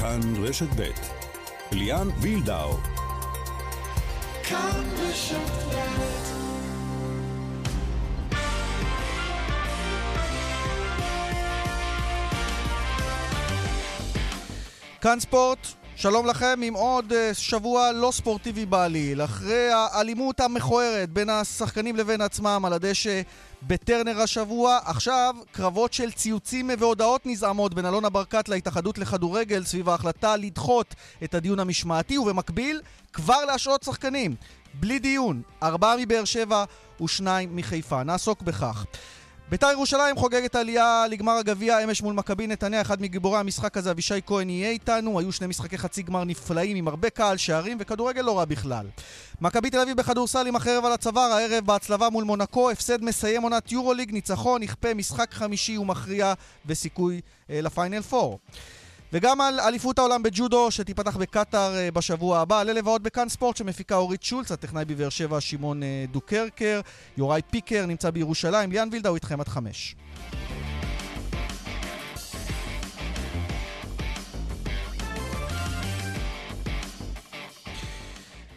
כאן רשת ב' ליאן וילדאו כאן רשת כאן ספורט, שלום לכם עם עוד uh, שבוע לא ספורטיבי בעליל. אחרי האלימות המכוערת בין השחקנים לבין עצמם על הדשא בטרנר השבוע, עכשיו קרבות של ציוצים והודעות נזעמות בין אלונה ברקת להתאחדות לכדורגל סביב ההחלטה לדחות את הדיון המשמעתי, ובמקביל כבר להשעות שחקנים. בלי דיון, ארבעה מבאר שבע ושניים מחיפה. נעסוק בכך. בית"ר ירושלים חוגגת עלייה לגמר הגביע אמש מול מכבי נתניה, אחד מגיבורי המשחק הזה, אבישי כהן יהיה איתנו, היו שני משחקי חצי גמר נפלאים עם הרבה קהל, שערים וכדורגל לא רע בכלל. מכבי תל אביב בכדורסל עם החרב על הצוואר, הערב בהצלבה מול מונקו, הפסד מסיים עונת יורוליג, ניצחון, יכפה משחק חמישי ומכריע וסיכוי אה, לפיינל פור. וגם על אליפות העולם בג'ודו שתיפתח בקטאר אה, בשבוע הבא. עלה לבאות בכאן ספורט שמפיקה אורית שולץ, הטכנאי בבאר שבע שמעון אה, דוקרקר, יוראי פיקר נמצא בירושלים, ליאן וילדאו איתכם עד חמש.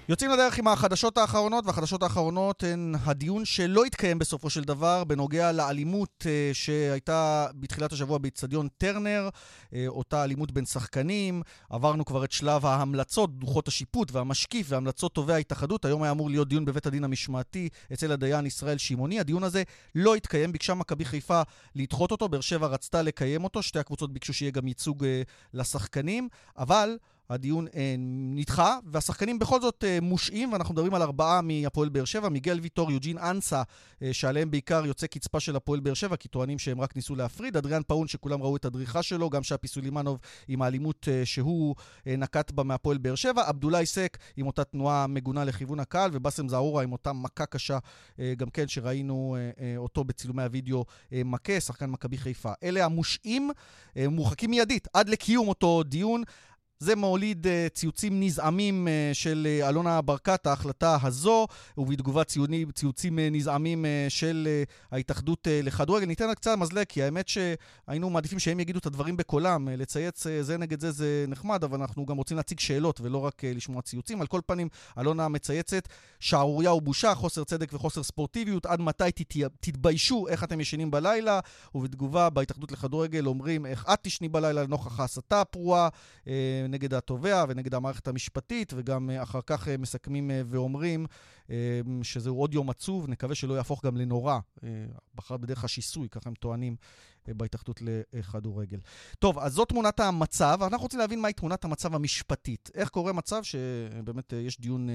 יוצאים לדרך עם החדשות האחרונות, והחדשות האחרונות הן הדיון שלא התקיים בסופו של דבר בנוגע לאלימות אה, שהייתה בתחילת השבוע באיצטדיון טרנר, אה, אותה אלימות בין שחקנים. עברנו כבר את שלב ההמלצות, דוחות השיפוט והמשקיף והמלצות תובעי ההתאחדות. היום היה אמור להיות דיון בבית הדין המשמעתי אצל הדיין ישראל שמעוני. הדיון הזה לא התקיים, ביקשה מכבי חיפה לדחות אותו, באר שבע רצתה לקיים אותו, שתי הקבוצות ביקשו שיהיה גם ייצוג אה, לשחקנים, אבל... הדיון אה, נדחה, והשחקנים בכל זאת אה, מושעים, ואנחנו מדברים על ארבעה מהפועל באר שבע, מיגל ויטור, יוג'ין אנסה, אה, שעליהם בעיקר יוצא קצפה של הפועל באר שבע, כי טוענים שהם רק ניסו להפריד, אדריאן פאון, שכולם ראו את הדריכה שלו, גם שפי סולימנוב עם האלימות אה, שהוא אה, נקט בה מהפועל באר שבע, עבדולאי סק עם אותה תנועה מגונה לכיוון הקהל, ובאסם זערורה עם אותה מכה קשה, אה, גם כן, שראינו אה, אה, אותו בצילומי הוידאו אה, מכה, שחקן מכבי חיפה. אלה המושעים, אה, מורחקים מיידית עד לקיום אותו דיון. זה מוליד uh, ציוצים נזעמים uh, של uh, אלונה ברקת, ההחלטה הזו, ובתגובה ציוני, ציוצים נזעמים של ההתאחדות לכדורגל. ניתן רק קצת מזלג, כי האמת שהיינו מעדיפים שהם יגידו את הדברים בקולם. לצייץ זה נגד זה זה נחמד, אבל אנחנו גם רוצים להציג שאלות ולא רק לשמוע ציוצים. על כל פנים, אלונה מצייצת, שערורייה ובושה, חוסר צדק וחוסר ספורטיביות, עד מתי תת... תתביישו איך אתם ישנים בלילה, ובתגובה בהתאחדות לכדורגל אומרים איך את תשני בלילה לנוכח ההסתה הפרועה. נגד התובע ונגד המערכת המשפטית, וגם אה, אחר כך אה, מסכמים אה, ואומרים שזהו עוד יום עצוב, נקווה שלא יהפוך גם לנורא. בחר בדרך השיסוי, ככה הם טוענים בהתאחדות לכדורגל. טוב, אז זאת תמונת המצב, אנחנו רוצים להבין מהי תמונת המצב המשפטית. איך קורה מצב שבאמת יש דיון,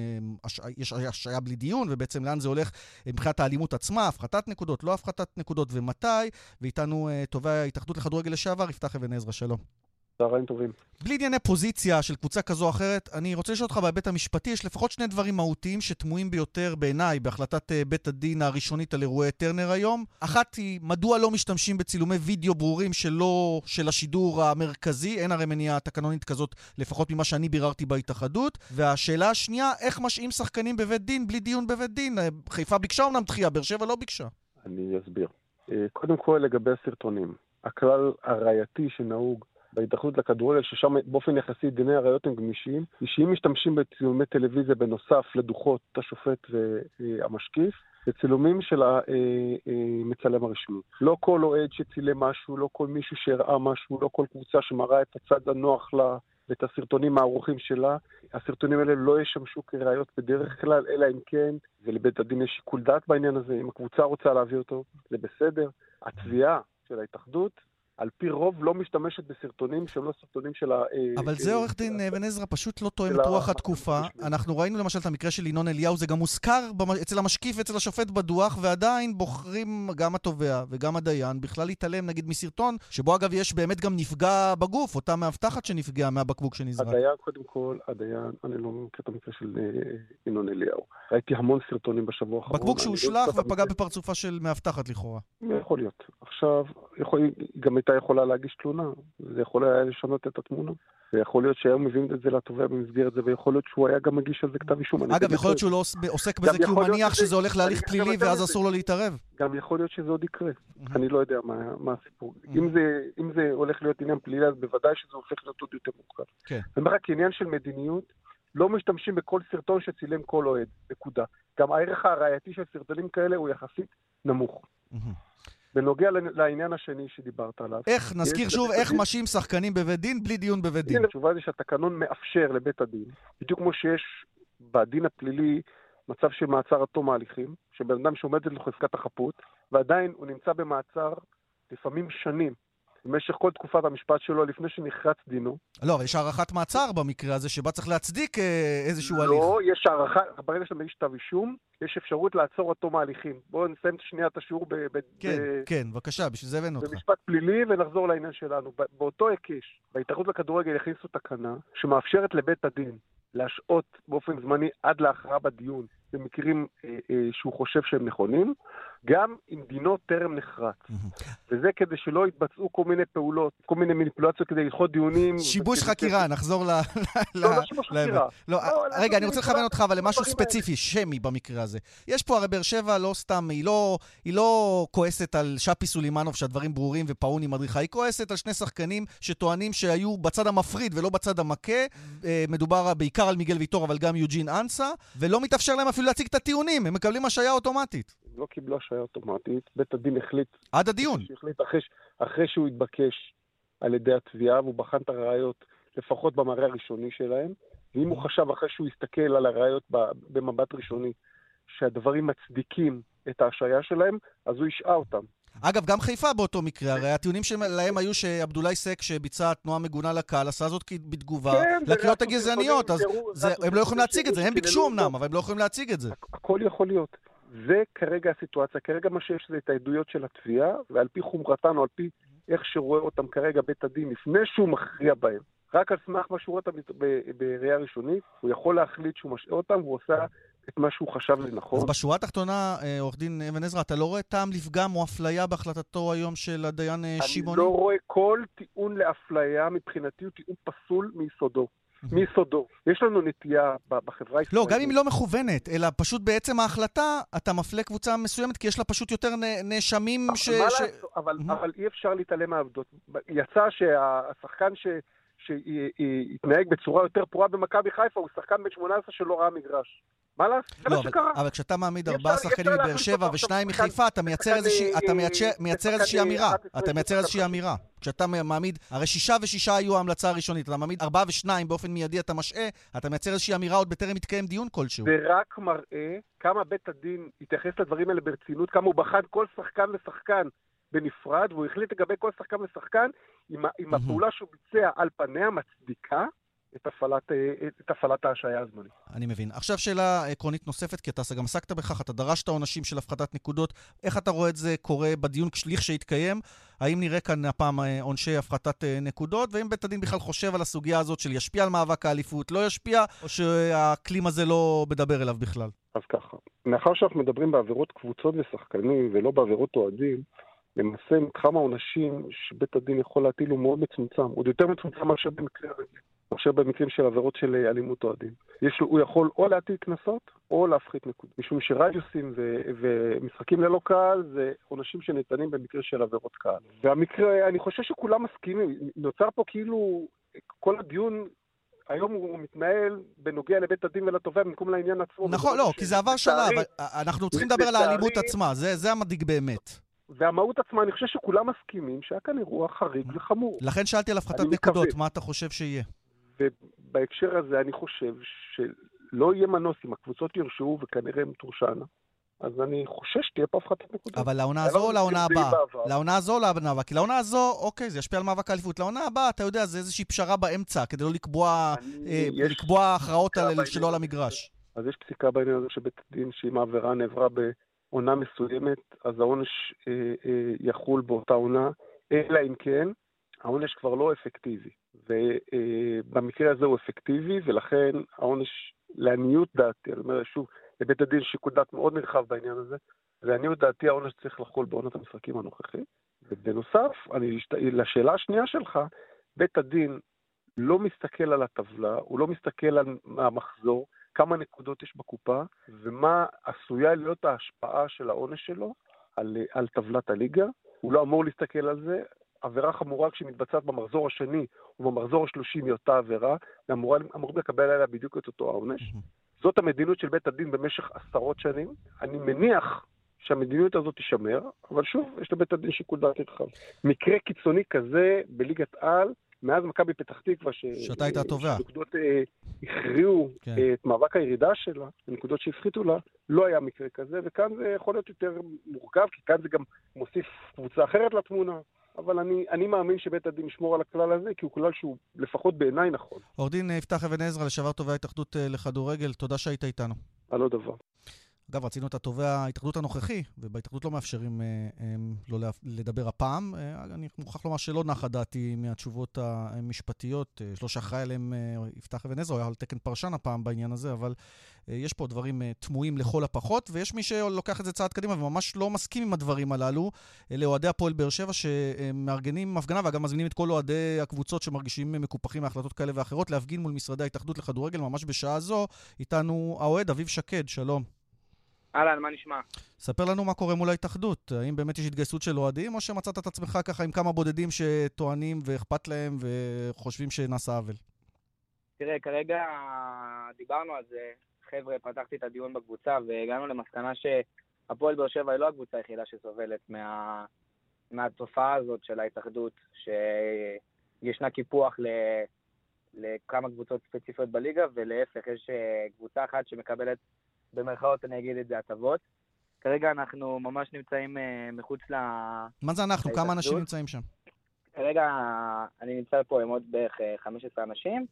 יש השעיה בלי דיון, ובעצם לאן זה הולך מבחינת האלימות עצמה, הפחתת נקודות, לא הפחתת נקודות ומתי, ואיתנו תובע ההתאחדות לכדורגל לשעבר, יפתח אבן עזרא, שלום. צהריים טובים. בלי ענייני פוזיציה של קבוצה כזו או אחרת, אני רוצה לשאול אותך בהיבט המשפטי, יש לפחות שני דברים מהותיים שתמוהים ביותר בעיניי בהחלטת אה, בית הדין הראשונית על אירועי טרנר היום. אחת היא, מדוע לא משתמשים בצילומי וידאו ברורים שלא של השידור המרכזי, אין הרי מניעה תקנונית כזאת, לפחות ממה שאני ביררתי בהתאחדות. והשאלה השנייה, איך משעים שחקנים בבית דין בלי דיון בבית דין? אה, חיפה ביקשה אמנם דחייה, באר שבע לא ביקשה. אני אסביר. אה, קודם כל לגבי הסרטונים. הכלל הראייתי שנהוג בהתאחדות לכדורגל, ששם באופן יחסי דיני הראיות הם גמישים, היא שאם משתמשים בצילומי טלוויזיה בנוסף לדוחות השופט והמשקיף, זה צילומים של המצלם הרשמי. לא כל אוהד שצילם משהו, לא כל מישהו שהראה משהו, לא כל קבוצה שמראה את הצד הנוח לה ואת הסרטונים הערוכים שלה, הסרטונים האלה לא ישמשו כראיות בדרך כלל, אלא אם כן, ולבית הדין יש שיקול דעת בעניין הזה, אם הקבוצה רוצה להביא אותו, זה בסדר. התביעה של ההתאחדות על פי רוב לא משתמשת בסרטונים שהם לא סרטונים של ה... אה, אבל זה עורך דין אבן עזרא פשוט לא תואם את רוח התקופה. אנחנו ראינו למשל את המקרה של ינון אליהו, זה גם מוזכר אצל המשקיף ואצל השופט בדוח, ועדיין בוחרים גם התובע וגם הדיין בכלל להתעלם נגיד מסרטון, שבו אגב יש באמת גם נפגע בגוף, אותה מאבטחת שנפגעה מהבקבוק שנזרק. הדיין, קודם כל, הדיין, אני לא מכיר את המקרה של אה, ינון אליהו. ראיתי המון סרטונים בשבוע האחרון. בקבוק שהושלך ופגע בפרצופה של מאבטחת לכאורה. יכול להיות. עכשיו, יכול, גם הייתה יכולה להגיש תלונה, זה יכול היה לשנות את התמונה. ויכול להיות שהיום מביאים את זה לתובע במסגרת זה, ויכול להיות שהוא היה גם מגיש על זה כתב אישום. אגב, יכול להיות שהוא לא עוסק בזה כי הוא מניח שזה הולך להליך פלילי ואז אסור לו להתערב. גם יכול להיות שזה עוד יקרה. אני לא יודע מה הסיפור. אם זה הולך להיות עניין פלילי, אז בוודאי שזה הופך להיות עוד יותר מורכב. כן. אני אומר רק עניין של מדיניות, לא משתמשים בכל סרטון שצילם כל אוהד, נקודה. גם הערך הראייתי של סרטונים כאלה הוא יחסית נמוך. בנוגע לעניין השני שדיברת עליו. איך, נזכיר שוב, איך משים שחקנים בבית דין בלי דיון בבית דין. התשובה זה שהתקנון מאפשר לבית הדין, בדיוק כמו שיש בדין הפלילי מצב של מעצר עד תום ההליכים, שבן אדם שעומדת לו חזקת החפות, ועדיין הוא נמצא במעצר לפעמים שנים, במשך כל תקופת המשפט שלו לפני שנחרץ דינו. לא, אבל יש הארכת מעצר במקרה הזה, שבה צריך להצדיק אה, איזשהו לא, הליך. לא, יש הארכה, ברגע שאתה מגיש כתב אישום, יש אפשרות לעצור עד תום ההליכים. בואו נסיים שנייה את השיעור ב... ב כן, ב, כן, בבקשה, בשביל זה הבאנו אותך. במשפט פלילי, ונחזור לעניין שלנו. באותו היקש, בהתאחדות לכדורגל הכניסו תקנה שמאפשרת לבית הדין להשעות באופן זמני עד להכרעה בדיון במקרים אה, אה, שהוא חושב שהם נכונים, גם אם דינו טרם נחרץ. וזה כדי שלא יתבצעו כל מיני פעולות, כל מיני מניפולציות כדי לדחות דיונים. שיבוש חקירה, נחזור ל... לא, לא שיבוש חקירה. לא, רגע, אני רוצה לכוון אותך, אבל למשהו ספציפי, שמי במקרה הזה. יש פה הרי באר שבע לא סתם, היא לא, לא כועסת על שפי סולימנוב שהדברים ברורים ופאוני מדריכה, היא כועסת על שני שחקנים שטוענים שהיו בצד המפריד ולא בצד המכה. מדובר בעיקר על מיגל ויטור, אבל גם יוג'ין אנסה, ולא מתאפשר להם אפילו להציג את הטיעונים, הם מקבלים השעיה אוטומטית. לא קיבלו השעיה אוטומטית, בית הדין החליט... עד הדיון. החליט אחרי, אחרי שהוא התבקש על ידי התביעה, והוא בחן את הראיות, לפחות במראה הראשוני שלהם, ואם הוא חשב אחרי שהוא הסתכל על הראיות במבט ראשוני, שהדברים מצדיקים את ההשעיה שלהם, אז הוא השעה אותם. אגב, גם חיפה באותו מקרה, הרי הטיעונים שלהם היו שעבדולאי סק, שביצע תנועה מגונה לקהל, עשה זאת בתגובה כן, לקריאות הגזעניות, אז זה, הם לא יכולים להציג את זה, הם ביקשו אמנם, אבל הם לא יכולים להציג את זה. הכל יכול להיות. זה כרגע הסיטואציה, כרגע מה שיש זה את העדויות של התביעה, ועל פי חומרתן או על פי איך שרואה אותם כרגע בית הדין, לפני שהוא מכריע בהם, רק על סמך מה שהוא רואה אותם בראייה ראשונית, הוא יכול להחליט שהוא משעה אותם, והוא עושה את מה שהוא חשב לנכון. אז בשורה התחתונה, אה, עורך דין אבן עזרא, אתה לא רואה טעם לפגם או אפליה בהחלטתו היום של הדיין אה, שמעוני? אני לא רואה כל טיעון לאפליה, מבחינתי הוא טיעון פסול מיסודו. מיסודו. יש לנו נטייה בחברה הישראלית. לא, גם אם היא לא מכוונת, אלא פשוט בעצם ההחלטה, אתה מפלה קבוצה מסוימת, כי יש לה פשוט יותר נאשמים ש... אבל אי אפשר להתעלם מהעבדות. יצא שהשחקן ש... שהתנהג בצורה יותר פרועה במכבי חיפה, הוא שחקן בן 18 שלא ראה מגרש. מה לעשות? זה מה שקרה. אבל כשאתה מעמיד ארבעה שחקנים מבאר שבע ושניים מחיפה, אתה מייצר איזושהי אמירה. אתה מייצר איזושהי אמירה. כשאתה מעמיד, הרי שישה ושישה היו ההמלצה הראשונית, אתה מעמיד ארבעה ושניים באופן מיידי אתה משעה, אתה מייצר איזושהי אמירה עוד בטרם מתקיים דיון כלשהו. זה רק מראה כמה בית הדין התייחס לדברים האלה ברצינות, כמה הוא בחן כל שחקן ושחקן בנפרד, והוא החליט לגבי כל שחקן ושחקן אם הפעולה שהוא ביצע על פניה מצדיקה את הפעלת, אה, את הפעלת ההשעיה הזמנית. אני מבין. עכשיו שאלה עקרונית נוספת, כי אתה גם עסקת בכך, אתה דרשת עונשים של הפחתת נקודות. איך אתה רואה את זה קורה בדיון שהתקיים? האם נראה כאן הפעם אה, עונשי הפחתת אה, נקודות? והאם בית הדין בכלל חושב על הסוגיה הזאת של ישפיע על מאבק האליפות, לא ישפיע, או שהאקלים הזה לא מדבר אליו בכלל? אז ככה, מאחר שאנחנו מדברים בעבירות קבוצות ושחקנים ולא בעבירות אוהדים, למעשה מתחם העונשים שבית הדין יכול להטיל הוא מאוד מצומצם, עוד יותר מצומצם מאשר במקרה הרגיל. מאשר במקרים של עבירות של אה, אלימות אוהדים. הוא יכול או להטיל קנסות או להפחית נקודות. משום שרדיוסים ו- ומשחקים ללא קהל זה עונשים שניתנים במקרה של עבירות קהל. והמקרה, אני חושב שכולם מסכימים. נוצר פה כאילו כל הדיון היום הוא מתנהל בנוגע לבית הדין ולתובע במקום לעניין עצמו. נכון, לא, כי זה עבר שלב. אנחנו צריכים לדבר על האלימות עצמה, זה, זה המדאיג באמת. והמהות עצמה, אני חושב שכולם מסכימים שהיה כאן אירוע חריג וחמור. לכן שאלתי על הפחתת נקודות, מה אתה חושב שיהיה? ובהקשר הזה אני חושב שלא יהיה מנוס אם הקבוצות יורשעו וכנראה הן תורשענה. אז אני חושש שתהיה פה הפחתת נקודות. אבל לעונה הזו או לעונה הבאה? לעונה הזו או לעונה הבאה? כי לעונה הזו, אוקיי, זה ישפיע על מאבק האליפות. לעונה הבאה, אתה יודע, זה איזושהי פשרה באמצע, כדי לא לקבוע, אה, לקבוע הכרעות שלא על המגרש. אז יש פסיקה בעניין הזה שבית הדין, שאם העבירה נעברה בעונה מסוימת, אז העונש אה, אה, יחול באותה עונה, אלא אם כן, העונש כבר לא אפקטיבי. ובמקרה הזה הוא אפקטיבי, ולכן העונש, לעניות דעתי, אני אומר שוב, לבית הדין שיקול דעת מאוד נרחב בעניין הזה, לעניות דעתי העונש צריך לחול בעונת המשחקים הנוכחית, בנוסף, אני, לשאלה השנייה שלך, בית הדין לא מסתכל על הטבלה, הוא לא מסתכל על המחזור, כמה נקודות יש בקופה, ומה עשויה להיות ההשפעה של העונש שלו על, על טבלת הליגה. הוא לא אמור להסתכל על זה. עבירה חמורה כשהיא מתבצעת במחזור השני ובמחזור השלושים היא אותה עבירה, ואמורים לקבל עליה בדיוק את אותו העונש. זאת המדיניות של בית הדין במשך עשרות שנים. אני מניח שהמדיניות הזאת תישמר, אבל שוב, יש לבית הדין שיקול דעת נרחב. מקרה קיצוני כזה בליגת על, מאז מכבי פתח תקווה, ש... שאתה היית התובע. שנקודות אה, הכריעו כן. אה, את מאבק הירידה שלה, הנקודות שהפחיתו לה, לא היה מקרה כזה, וכאן זה יכול להיות יותר מורכב, כי כאן זה גם מוסיף קבוצה אחרת לתמונה. אבל אני, אני מאמין שבית הדין ישמור על הכלל הזה, כי הוא כלל שהוא לפחות בעיניי נכון. עורך דין יפתח אבן עזרא, לשעבר תובע ההתאחדות אה, לכדורגל, תודה שהיית איתנו. על עוד דבר. אגב, רצינו את התובע ההתאחדות הנוכחי, ובהתאחדות לא מאפשרים אה, אה, לא לדבר הפעם. אה, אני מוכרח לומר שלא נחה דעתי מהתשובות המשפטיות, אה, לא שאחראי עליהם אה, יפתח אבן עזרא, היה על תקן פרשן הפעם בעניין הזה, אבל אה, יש פה דברים אה, תמוהים לכל הפחות, ויש מי שלוקח את זה צעד קדימה וממש לא מסכים עם הדברים הללו. אלה אוהדי הפועל באר שבע שמארגנים הפגנה, ואגב מזמינים את כל אוהדי הקבוצות שמרגישים מקופחים מהחלטות כאלה ואחרות, להפגין מול משרדי ההתאחדות לכדורגל ממש בשעה זו. איתנו האוהד אביב שקד, שלום. אהלן, מה נשמע? ספר לנו מה קורה מול ההתאחדות. האם באמת יש התגייסות של אוהדים, או שמצאת את עצמך ככה עם כמה בודדים שטוענים ואכפת להם וחושבים שנעשה עוול? תראה, כרגע דיברנו על זה. חבר'ה, פתחתי את הדיון בקבוצה והגענו למסקנה שהפועל באר שבע היא לא הקבוצה היחידה שסובלת מה... מהתופעה הזאת של ההתאחדות, שישנה קיפוח ל... לכמה קבוצות ספציפיות בליגה, ולהפך, יש אה, קבוצה אחת שמקבלת במרכאות אני אגיד את זה, הטבות. כרגע אנחנו ממש נמצאים uh, מחוץ ל... מה זה אנחנו? כמה אנשים נמצאים שם? כרגע אני נמצא פה עם עוד בערך 15 אה, אנשים.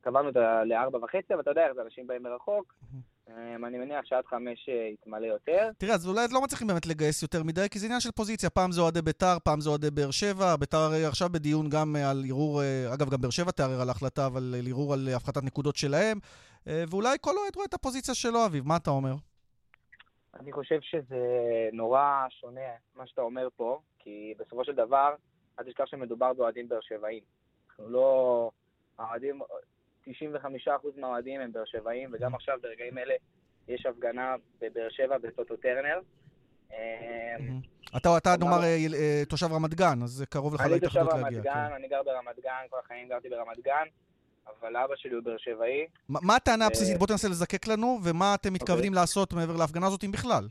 קבענו את זה לארבע וחצי, אבל אתה יודע איך זה, אנשים באים מרחוק. אמ, אני מניח שעד חמש אה, יתמלא יותר. תראה, אז אולי לא מצליחים באמת לגייס יותר מדי, כי זה עניין של פוזיציה. פעם זה אוהדי ביתר, פעם זה אוהדי באר שבע. ביתר הרי עכשיו בדיון גם על ערעור, אגב, גם באר שבע תערער על ההחלטה, אבל על ערעור על הפחתת נקודות שלהם. אה, ואולי כל אוהד רואה את הפוזיציה שלו, אביב. מה אתה אומר? אני חושב שזה נורא שונה, מה שאתה אומר פה, כי בסופו של דבר, אל תשכח שמדובר באוהדים באר שבעים. אנחנו לא... האוהדים, 95% מהאוהדים הם באר שבעים, וגם עכשיו ברגעים אלה יש הפגנה בבאר שבע בטוטו טרנר. אמ, אתה, אתה נאמר אה, אה, תושב רמת גן, אז זה קרוב לך להתאחדות להגיע. אני תושב רמת גן, כן. אני גר ברמת גן, כל החיים גרתי ברמת גן. אבל אבא שלי הוא באר שבעי. מה הטענה הבסיסית? בוא תנסה לזקק לנו, ומה אתם מתכוונים אוקיי. לעשות מעבר להפגנה הזאת, אם בכלל?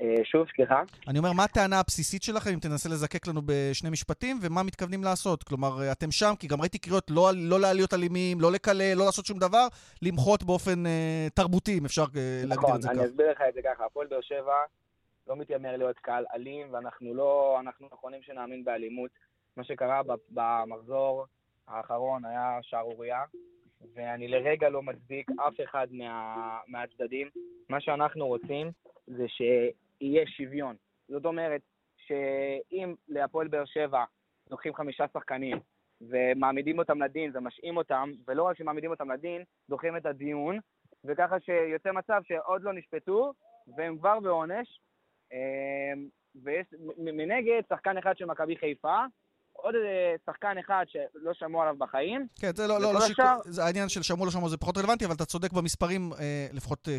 אה, שוב, סליחה? אני אומר, מה הטענה הבסיסית שלכם, אם תנסה לזקק לנו בשני משפטים, ומה מתכוונים לעשות? כלומר, אתם שם, כי גם ראיתי קריאות לא, לא לעליות אלימים, לא לקלל, לא לעשות שום דבר, למחות באופן אה, תרבותי, אם אפשר אה, להגדיר את זה ככה. נכון, אני אסביר לך את זה ככה. הפועל באר שבע לא מתיימר להיות קהל אלים, ואנחנו לא, אנחנו נכונים שנאמין באלימות. מה שקרה במחזור האחרון היה שערורייה, ואני לרגע לא מצדיק אף אחד מה, מהצדדים. מה שאנחנו רוצים זה שיהיה שוויון. זאת אומרת, שאם להפועל באר שבע לוקחים חמישה שחקנים ומעמידים אותם לדין ומשעים אותם, ולא רק שמעמידים אותם לדין, דוחים את הדיון, וככה שיוצא מצב שעוד לא נשפטו, והם כבר בעונש, אה, ויש מנגד שחקן אחד של מכבי חיפה, עוד שחקן אחד שלא שמעו עליו בחיים. כן, זה לא, לא, לא שיקול, זה העניין של שמעו לא שמעו זה פחות רלוונטי, אבל אתה צודק במספרים, אה, לפחות אה,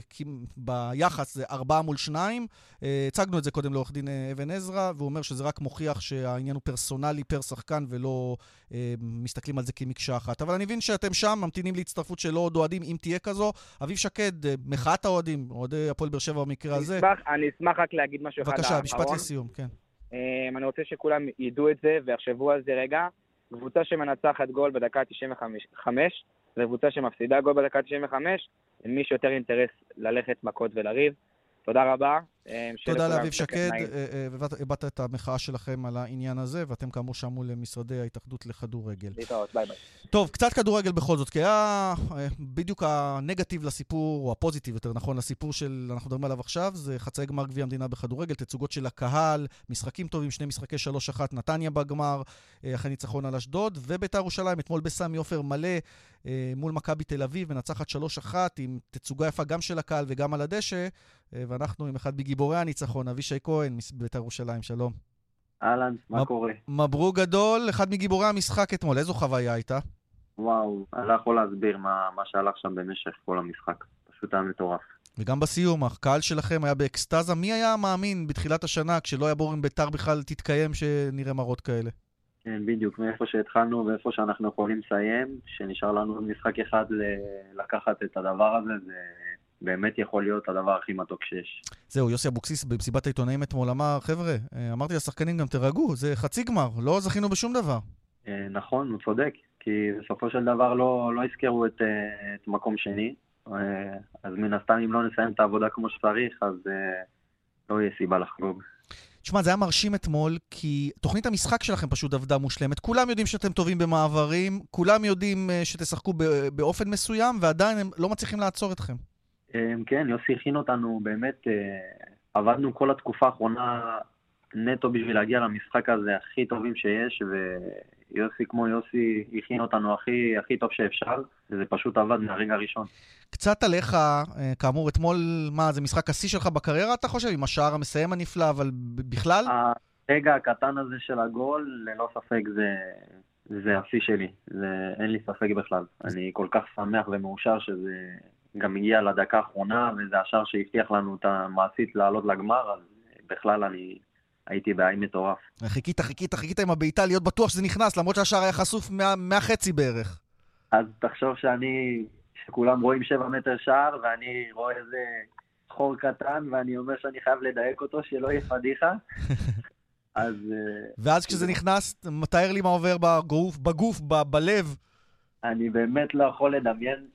ביחס זה ארבעה מול שניים. אה, הצגנו את זה קודם לעורך דין אה, אבן עזרא, והוא אומר שזה רק מוכיח שהעניין הוא פרסונלי פר שחקן, ולא אה, מסתכלים על זה כמקשה אחת. אבל אני מבין שאתם שם, ממתינים להצטרפות של עוד אוהדים, אם תהיה כזו. אביב שקד, אה, מחאת האוהדים, אוהדי הפועל באר שבע במקרה הזה. אני אשמח רק להגיד משהו אחד. בבקשה, משפט לסיום, כן. אמ, אני רוצה שכולם ידעו את זה ויחשבו על זה רגע. קבוצה שמנצחת גול בדקה 95 וקבוצה שמפסידה גול בדקה 95, למי שיותר אינטרס ללכת מכות ולריב. תודה רבה. אה, תודה לאביב שקד, אה, אה, הבעת את המחאה שלכם על העניין הזה, ואתם כאמור שם מול משרדי ההתאחדות לכדורגל. להתראות, ביי ביי. טוב, קצת כדורגל בכל זאת, כי היה בדיוק הנגטיב לסיפור, או הפוזיטיב יותר נכון, לסיפור של, אנחנו מדברים עליו עכשיו, זה חצאי גמר גביע המדינה בכדורגל, תצוגות של הקהל, משחקים טובים, שני משחקי 3-1, נתניה בגמר, אחרי ניצחון על אשדוד, וביתר ירושלים, אתמול בסמי עופר מלא מול מכבי תל אביב, מנצחת 3-1, עם תצוגה יפה גם של הקהל וגם על הדשא, ואנחנו עם אחד בגיבורי הניצחון, אבישי כהן, מבית"ר ירושלים, שלום. אהלן, מה קורה? מברוק גדול, אחד מגיבורי המשחק אתמול. איזו חוויה הייתה? וואו, אני לא יכול להסביר מה, מה שהלך שם במשך כל המשחק. פשוט היה מטורף. וגם בסיום, הקהל שלכם היה באקסטזה. מי היה מאמין בתחילת השנה, כשלא היה ברור אם ביתר בכלל תתקיים, שנראה מראות כאלה? כן, בדיוק, מאיפה שהתחלנו ואיפה שאנחנו יכולים לסיים, שנשאר לנו משחק אחד ל- לקחת את הדבר הזה, זה באמת יכול להיות הדבר הכי מתוק שיש. זהו, יוסי אבוקסיס במסיבת העיתונאים אתמול אמר, חבר'ה, אה, אמרתי לשחקנים גם תירגעו, זה חצי גמר, לא זכינו בשום דבר. אה, נכון, הוא צודק, כי בסופו של דבר לא, לא יזכרו את, אה, את מקום שני, אז מן הסתם אם לא נסיים את העבודה כמו שצריך, אז לא יהיה סיבה לחגוג. תשמע, זה היה מרשים אתמול, כי תוכנית המשחק שלכם פשוט עבדה מושלמת. כולם יודעים שאתם טובים במעברים, כולם יודעים שתשחקו באופן מסוים, ועדיין הם לא מצליחים לעצור אתכם. אה, כן, יוסי הכין אותנו, באמת, אה, עבדנו כל התקופה האחרונה נטו בשביל להגיע למשחק הזה הכי טובים שיש, ויוסי כמו יוסי הכין אותנו הכי, הכי טוב שאפשר, וזה פשוט עבד מהרגע הראשון. קצת עליך, אה, כאמור, אתמול, מה, זה משחק השיא שלך בקריירה, אתה חושב? עם השער המסיים הנפלא, אבל בכלל? הרגע הקטן הזה של הגול, ללא ספק זה, זה השיא שלי, זה, אין לי ספק בכלל. אני כל כך שמח ומאושר שזה גם הגיע לדקה האחרונה, וזה השער שהבטיח לנו את המעשית לעלות לגמר, אז בכלל אני הייתי בעין מטורף. חיכית, חיכית, חיכית עם הבעיטה להיות בטוח שזה נכנס, למרות שהשער היה חשוף מה- מהחצי בערך. אז תחשוב שאני, שכולם רואים שבע מטר שער, ואני רואה איזה חור קטן, ואני אומר שאני חייב לדייק אותו, שלא יהיה פדיחה. אז אה, ואז כשזה נכנס, מתאר לי מה עובר בגוף, בגוף, ב- בלב. אני באמת לא יכול לדמיין,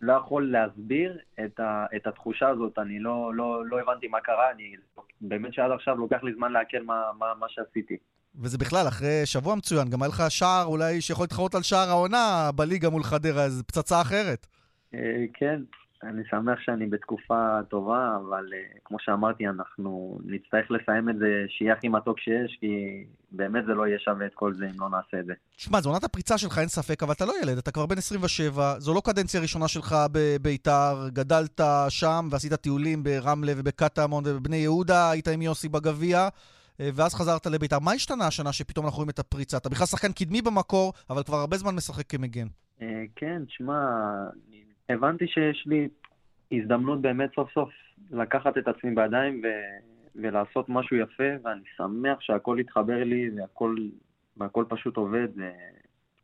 לא יכול להסביר את, ה, את התחושה הזאת, אני לא, לא, לא הבנתי מה קרה, אני באמת שעד עכשיו לוקח לי זמן לעכל מה, מה, מה שעשיתי. וזה בכלל, אחרי שבוע מצוין, גם היה לך שער אולי שיכול להתחרות על שער העונה בליגה מול חדרה, אז פצצה אחרת. אה, כן, אני שמח שאני בתקופה טובה, אבל אה, כמו שאמרתי, אנחנו נצטרך לסיים את זה שיהיה הכי מתוק שיש, כי באמת זה לא יהיה שווה את כל זה אם לא נעשה את זה. תשמע, זו עונת הפריצה שלך, אין ספק, אבל אתה לא ילד, אתה כבר בן 27, זו לא קדנציה ראשונה שלך בביתר, גדלת שם ועשית טיולים ברמלה ובקטמון ובבני יהודה, היית עם יוסי בגביע, אה, ואז חזרת לביתר. מה השתנה השנה שפתאום אנחנו רואים את הפריצה? אתה בכלל שחקן קדמי במקור, אבל כבר הרבה זמן משחק כמגן. אה, כן, שמע, הבנתי שיש לי הזדמנות באמת סוף סוף לקחת את עצמי בידיים ו... ולעשות משהו יפה, ואני שמח שהכל התחבר לי והכל, והכל פשוט עובד,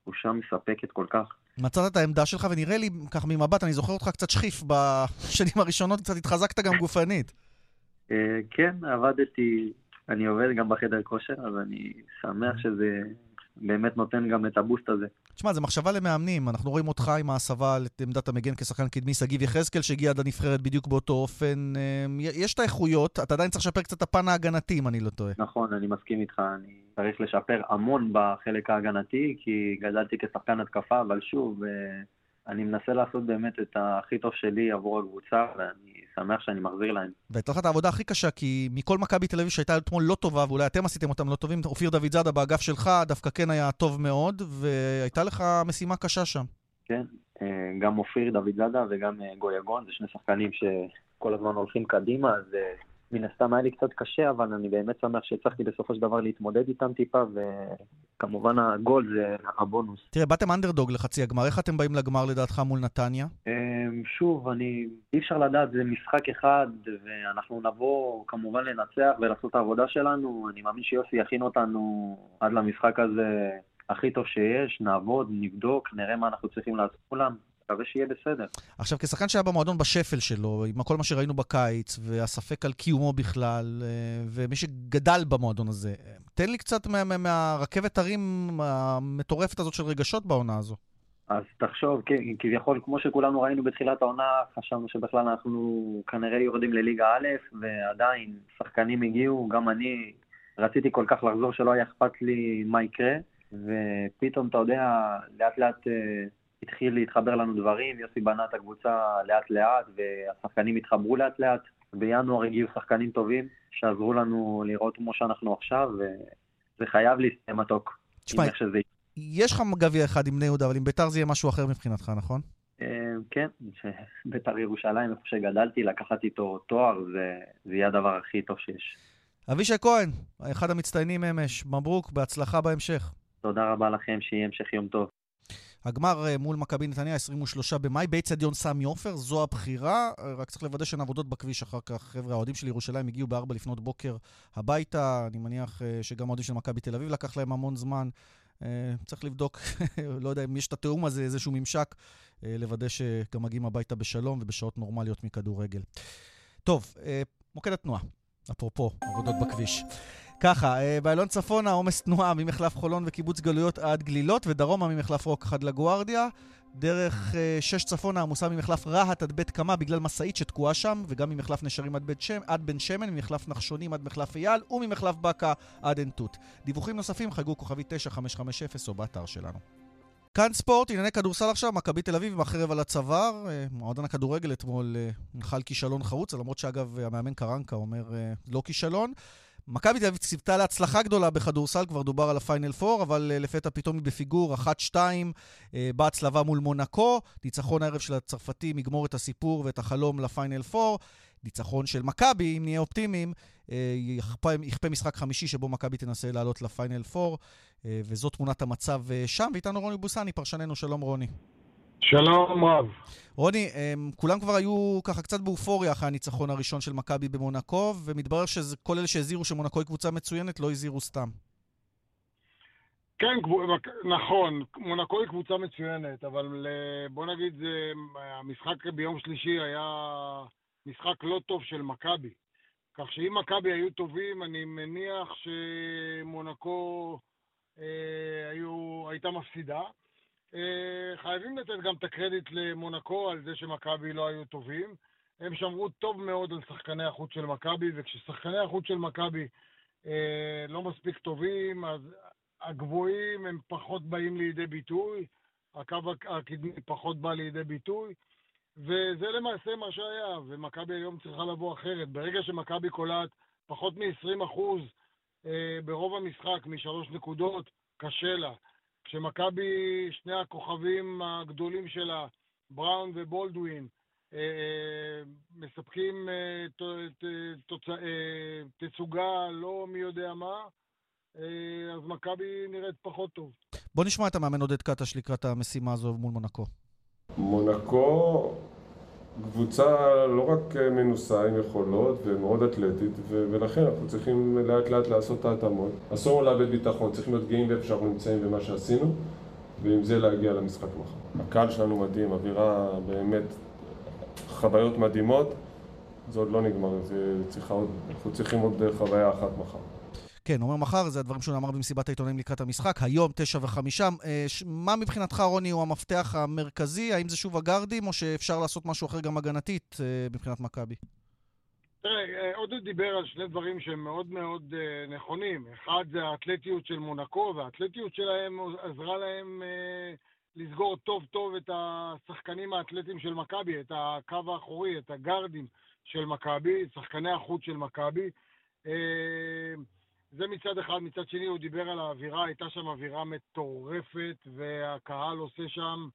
תחושה מספקת כל כך. מצאת את העמדה שלך, ונראה לי, ככה ממבט, אני זוכר אותך קצת שחיף בשנים הראשונות, קצת התחזקת גם גופנית. אה, כן, עבדתי, אני עובד גם בחדר כושר, אז אני שמח שזה באמת נותן גם את הבוסט הזה. תשמע, זו מחשבה למאמנים. אנחנו רואים אותך עם ההסבה לעמדת המגן כשחקן קדמי, שגיב יחזקאל שהגיע עד הנבחרת בדיוק באותו אופן. אמ, יש את האיכויות, אתה עדיין צריך לשפר קצת את הפן ההגנתי, אם אני לא טועה. נכון, אני מסכים איתך, אני צריך לשפר המון בחלק ההגנתי, כי גדלתי כשחקן התקפה, אבל שוב, אה, אני מנסה לעשות באמת את הכי טוב שלי עבור הקבוצה, ואני שמח שאני מחזיר להם. והייתה לך את העבודה הכי קשה, כי מכל מכבי תל אביב שהייתה אתמול לא טובה, ואולי אתם עשיתם אותם לא טובים, אופיר דוד זאדה באגף שלך דווקא כן היה טוב מאוד, והייתה לך משימה קשה שם. כן, אה, גם אופיר דוד זאדה וגם אה, גויגון, זה שני שחקנים שכל הזמן הולכים קדימה, אז אה, מן הסתם היה לי קצת קשה, אבל אני באמת שמח שהצלחתי בסופו של דבר להתמודד איתם טיפה, וכמובן הגול זה הבונוס. תראה, באתם אנדרדוג לחצי הגמר, איך אתם באים לגמר לדעתך מול נתניה? אה, שוב, אני, אי אפשר לדעת, זה משחק אחד, ואנחנו נבוא כמובן לנצח ולעשות את העבודה שלנו. אני מאמין שיוסי יכין אותנו עד למשחק הזה הכי טוב שיש, נעבוד, נבדוק, נראה מה אנחנו צריכים לעשות מולם. מקווה שיהיה בסדר. עכשיו, כשחקן שהיה במועדון בשפל שלו, עם כל מה שראינו בקיץ, והספק על קיומו בכלל, אה, ומי שגדל במועדון הזה, תן לי קצת מה, מה, מהרכבת הרים המטורפת הזאת של רגשות בעונה הזו. אז תחשוב, כן, כביכול, כמו שכולנו ראינו בתחילת העונה, חשבנו שבכלל אנחנו כנראה יורדים לליגה א', ועדיין שחקנים הגיעו, גם אני רציתי כל כך לחזור שלא היה אכפת לי מה יקרה, ופתאום, אתה יודע, לאט לאט אה, התחיל להתחבר לנו דברים, יוסי בנה את הקבוצה לאט לאט, והשחקנים התחברו לאט לאט. בינואר הגיעו שחקנים טובים, שעזרו לנו לראות כמו שאנחנו עכשיו, וזה חייב להסתיים מתוק. תשמע, שזה יש לך גביע אחד עם בני יהודה, אבל עם ביתר זה יהיה משהו אחר מבחינתך, נכון? אה, כן, בית"ר ירושלים, איפה שגדלתי, לקחת איתו תואר, זה זה יהיה הדבר הכי טוב שיש. אבישי כהן, אחד המצטיינים אמש, מברוק, בהצלחה בהמשך. תודה רבה לכם, שיהיה המשך יום טוב. הגמר אה, מול מכבי נתניה, 23 במאי, באיצטדיון סמי עופר, זו הבחירה. אה, רק צריך לוודא שאין עבודות בכביש אחר כך. חבר'ה, האוהדים של ירושלים הגיעו ב-4 לפנות בוקר הביתה. אני מניח אה, שגם האוהדים של מכבי תל אביב לקח להם המון זמן. צריך לבדוק, לא יודע אם יש את התיאום הזה, איזשהו ממשק, לוודא שגם מגיעים הביתה בשלום ובשעות נורמליות מכדורגל. טוב, מוקד התנועה, אפרופו עבודות בכביש. ככה, אה, באלון צפונה עומס תנועה ממחלף חולון וקיבוץ גלויות עד גלילות, ודרומה ממחלף רוק עד לגוארדיה. דרך uh, שש צפונה עמוסה ממחלף רהט עד בית קמה בגלל משאית שתקועה שם, וגם ממחלף נשרים עד, בית שם, עד בן שמן, ממחלף נחשונים עד מחלף אייל, וממחלף בקה עד עין תות. דיווחים נוספים חגגו כוכבי 9550 או באתר שלנו. כאן ספורט, ענייני כדורסל עכשיו, מכבי תל אביב עם החרב על הצוואר. אה, מועדון הכדורגל אתמול נחל כישלון חרוץ, למרות שאגב המאמן קרנקה אומר לא כישלון. מכבי תל אביב ציוותה להצלחה גדולה בכדורסל, כבר דובר על הפיינל פור, אבל uh, לפתע פתאום היא בפיגור 1-2 uh, אה, בהצלבה מול מונקו. ניצחון הערב של הצרפתים יגמור את הסיפור ואת החלום לפיינל פור. ניצחון של מכבי, אם נהיה אופטימיים, uh, יכפה, משחק חמישי שבו מכבי תנסה לעלות לפיינל פור, uh, וזו תמונת המצב שם. ואיתנו רוני בוסני, פרשננו, שלום רוני. שלום רב. רוני, הם, כולם כבר היו ככה קצת באופוריה אחרי הניצחון הראשון של מכבי במונקו, ומתברר שכל אלה שהזהירו שמונקו היא קבוצה מצוינת לא הזהירו סתם. כן, נכון, מונקו היא קבוצה מצוינת, אבל אה, בוא נגיד, זה, המשחק ביום שלישי היה משחק לא טוב של מכבי. כך שאם מכבי היו טובים, אני מניח שמונקו אה, היו, הייתה מפסידה. אה, חייבים לתת גם את הקרדיט למונקו על זה שמכבי לא היו טובים. הם שמרו טוב מאוד על שחקני החוץ של מכבי, וכששחקני החוץ של מכבי אה, לא מספיק טובים, אז הגבוהים הם פחות באים לידי ביטוי, הקו הקדמי פחות בא לידי ביטוי, וזה למעשה מה שהיה, ומכבי היום צריכה לבוא אחרת. ברגע שמכבי קולט פחות מ-20% אה, ברוב המשחק משלוש נקודות, קשה לה. כשמכבי, שני הכוכבים הגדולים שלה, בראון ובולדווין, אה, אה, מספקים אה, תצוגה לא מי יודע מה, אז מכבי נראית פחות טוב. בוא נשמע את המאמן עודד קטש לקראת המשימה הזו מול מונקו. מונקו קבוצה לא רק מנוסה עם יכולות ומאוד אתלטית ולכן אנחנו צריכים לאט לאט לעשות את ההתאמות. אסור לאבד ביטחון, צריכים להיות גאים באיפה שאנחנו נמצאים ומה שעשינו ועם זה להגיע למשחק מחר. הקהל שלנו מדהים, אווירה באמת חוויות מדהימות זה עוד לא נגמר, זה צריכה עוד, אנחנו צריכים עוד חוויה אחת מחר. כן, אומר מחר, זה הדברים שהוא אמר במסיבת העיתונאים לקראת המשחק, היום תשע וחמישה. אה, מה מבחינתך, רוני, הוא המפתח המרכזי? האם זה שוב הגארדים, או שאפשר לעשות משהו אחר גם הגנתית אה, מבחינת מכבי? תראה, אה, עודד דיבר על שני דברים שהם מאוד מאוד נכונים. אחד זה האתלטיות של מונקו, והאתלטיות שלהם עזרה להם לסגור טוב טוב את השחקנים האתלטיים של מכבי, את הקו האחורי, את הגארדים של מכבי, שחקני החוץ של מכבי. זה מצד אחד. מצד שני, הוא דיבר על האווירה, הייתה שם אווירה מטורפת, והקהל עושה שם,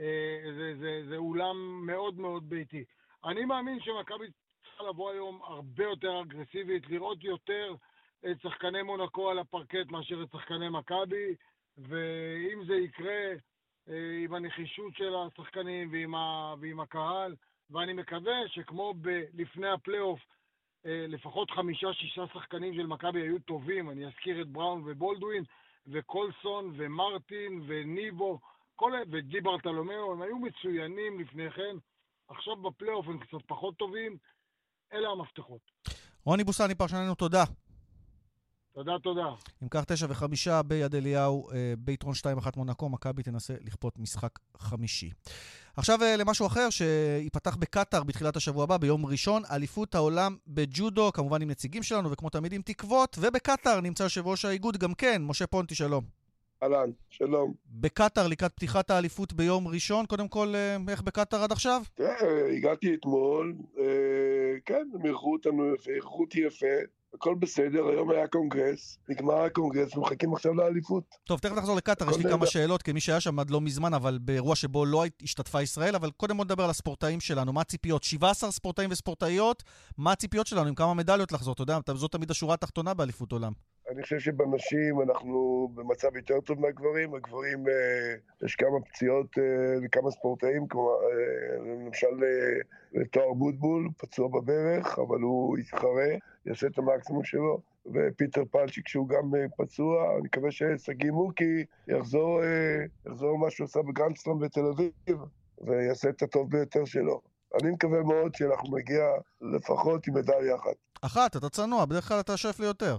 אה, זה, זה, זה אולם מאוד מאוד ביתי. אני מאמין שמכבי צריכה לבוא היום הרבה יותר אגרסיבית, לראות יותר את שחקני מונקו על הפרקט מאשר את שחקני מכבי, ואם זה יקרה אה, עם הנחישות של השחקנים ועם, ה, ועם הקהל, ואני מקווה שכמו ב, לפני הפלייאוף, לפחות חמישה-שישה שחקנים של מכבי היו טובים, אני אזכיר את בראון ובולדווין, וקולסון ומרטין וניבו, כל... וג'י ברטלומיאו, הם היו מצוינים לפני כן, עכשיו בפלייאוף הם קצת פחות טובים, אלה המפתחות. רוני בוסני, פרשננו, תודה. תודה, תודה. אם כך, תשע וחמישה ביד אליהו, אה, ביתרון שתיים אחת מונקו, מכבי תנסה לכפות משחק חמישי. עכשיו אה, למשהו אחר שייפתח בקטאר בתחילת השבוע הבא, ביום ראשון, אליפות העולם בג'ודו, כמובן עם נציגים שלנו וכמו תמיד עם תקוות, ובקטאר נמצא יושב ראש האיגוד גם כן, משה פונטי, שלום. אהלן, שלום. בקטאר לקראת פתיחת האליפות ביום ראשון, קודם כל, אה, איך בקטאר עד עכשיו? תראה, הגעתי אתמול, אה, כן, הם אירחו אותנו יפה, אירחו אותי יפה. הכל בסדר, היום היה קונגרס, נגמר הקונגרס, ומחכים עכשיו לאליפות. טוב, תכף נחזור לקטאר, יש לי כמה. שאלות, כמי שהיה שם עד לא מזמן, אבל באירוע שבו לא השתתפה ישראל, אבל קודם בוא נדבר על הספורטאים שלנו, מה הציפיות? 17 ספורטאים וספורטאיות, מה הציפיות שלנו, עם כמה מדליות לחזור? אתה יודע, זאת תמיד השורה התחתונה באליפות עולם. אני חושב שבנשים אנחנו במצב יותר טוב מהגברים. הגברים, אה, יש כמה פציעות אה, לכמה ספורטאים, כמו אה, למשל אה, לתואר בוטבול, פצוע בברך, אבל הוא יתחרה, יעשה את המקסימום שלו. ופיטר פלצ'יק שהוא גם אה, פצוע, אני מקווה ששגיא מוקי יחזור, אה, יחזור מה שהוא עשה בגרנדסטרום בתל אביב, ויעשה את הטוב ביותר שלו. אני מקווה מאוד שאנחנו נגיע לפחות עם מדליה אחת. אחת, אתה צנוע, בדרך כלל אתה שואף ליותר.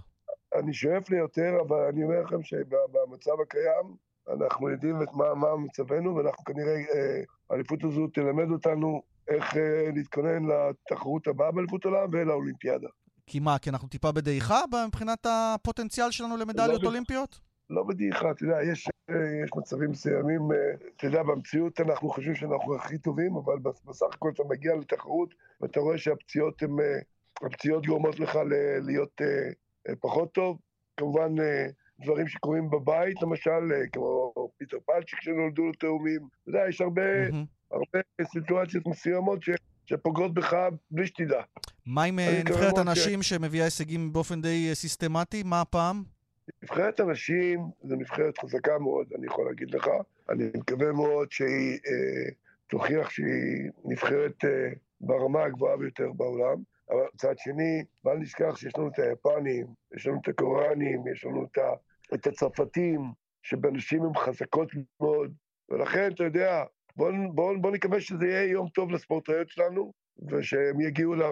אני שואף ליותר, אבל אני אומר לכם שבמצב הקיים, אנחנו יודעים את מה, מה מצבנו, ואנחנו כנראה, אה, האליפות הזו תלמד אותנו איך אה, להתכונן לתחרות הבאה באליפות עולם ולאולימפיאדה. כי מה, כי אנחנו טיפה בדעיכה מבחינת הפוטנציאל שלנו למדליות לא, אולימפיות? לא בדעיכה, אתה יודע, יש, אה, יש מצבים מסוימים, אתה יודע, במציאות אנחנו חושבים שאנחנו הכי טובים, אבל בס- בסך הכל אתה מגיע לתחרות, ואתה רואה שהפציעות הן, הפציעות גורמות לך להיות פחות טוב. כמובן, אה, דברים שקורים בבית, למשל, אה, כמו פיטר פלצ'יק שנולדו לו תאומים. אתה יודע, יש הרבה, מהמם. הרבה סיטואציות מסוימות ש, שפוגעות בך בלי שתדע. מה עם אה, נבחרת מאוד ש- הנשים שמביאה הישגים באופן די אה, סיסטמטי? מה הפעם? נבחרת הנשים זו נבחרת חזקה מאוד, אני יכול להגיד לך. אני מקווה מאוד שהיא אה, תוכיח שהיא נבחרת אה, ברמה הגבוהה ביותר בעולם. אבל מצד שני, בל נשכח שיש לנו את היפנים, יש לנו את הקוריאנים, יש לנו את, ה, את הצרפתים, שבנשים הן חזקות מאוד. ולכן, אתה יודע, בואו בוא, בוא נקווה שזה יהיה יום טוב לספורטאיות שלנו, ושהם יגיעו ל-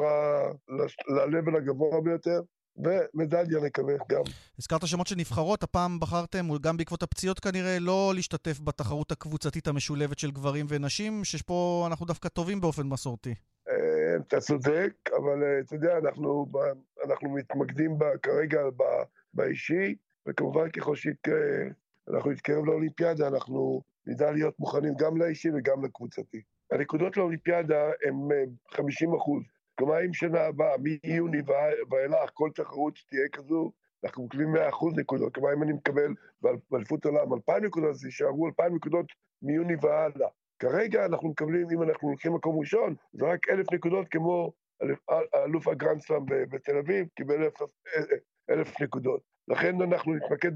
ל-level הגבוה ביותר, ומדליה נקווה גם. הזכרת שמות של נבחרות, הפעם בחרתם, גם בעקבות הפציעות כנראה, לא להשתתף בתחרות הקבוצתית המשולבת של גברים ונשים, שפה אנחנו דווקא טובים באופן מסורתי. אה, אתה צודק, אבל אה, אתה יודע, אנחנו, אנחנו מתמקדים ב- כרגע באישי, וכמובן ככל שאנחנו נתקרב לאולימפיאדה, אנחנו נדע להיות מוכנים גם לאישי וגם לקבוצתי. הנקודות לאולימפיאדה הן אה, 50 אחוז. כלומר, אם שנה הבאה, מיוני ואילך, כל תחרות שתהיה כזו, אנחנו מקבלים 100 אחוז נקודות. כלומר, אם אני מקבל באל- באליפות עולם 2,000 נקודות, אז יישארו 2,000 נקודות מיוני והלאה. כרגע אנחנו מקבלים, אם אנחנו הולכים מקום ראשון, זה רק אלף נקודות כמו האלוף הגרנדסלאם בתל אביב, קיבל אלף, אלף נקודות. לכן אנחנו נתמקד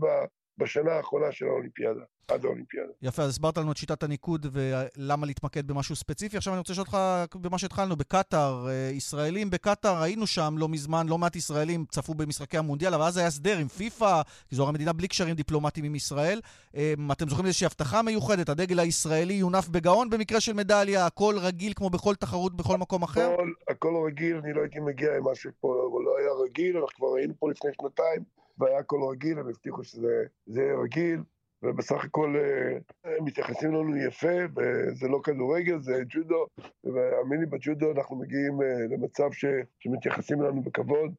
בשנה האחרונה של האולימפיאדה, עד האולימפיאדה. יפה, אז הסברת לנו את שיטת הניקוד ולמה להתמקד במשהו ספציפי. עכשיו אני רוצה לשאול אותך במה שהתחלנו, בקטאר, אה, ישראלים בקטאר, היינו שם לא מזמן, לא מעט ישראלים צפו במשחקי המונדיאל, אבל אז היה הסדר עם פיפ"א, כי זו הרי מדינה בלי קשרים דיפלומטיים עם ישראל. אה, אתם זוכרים איזושהי הבטחה מיוחדת? הדגל הישראלי יונף בגאון במקרה של מדליה, הכל רגיל כמו בכל תחרות בכל מקום אחר? הכל, הכל רגיל, אני לא הייתי מגיע עם משהו פה, אבל לא היה רגיל, אנחנו כבר היינו פה לפני שנתיים, והיה הכל רגיל, הם הבטיחו שזה זה יהיה רגיל, ובסך הכל אה, הם מתייחסים לנו יפה, וזה לא כדורגל, זה ג'ודו, והאמין לי, בג'ודו אנחנו מגיעים אה, למצב ש, שמתייחסים לנו בכבוד,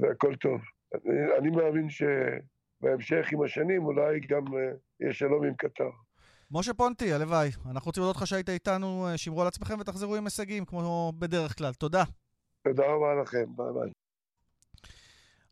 והכל טוב. אני, אני מאמין שבהמשך עם השנים אולי גם אה, יהיה שלום עם קטר. משה פונטי, הלוואי. אנחנו רוצים להודות לך שהיית איתנו, אה, שמרו על עצמכם ותחזרו עם הישגים, כמו בדרך כלל. תודה. תודה רבה לכם, ביי ביי.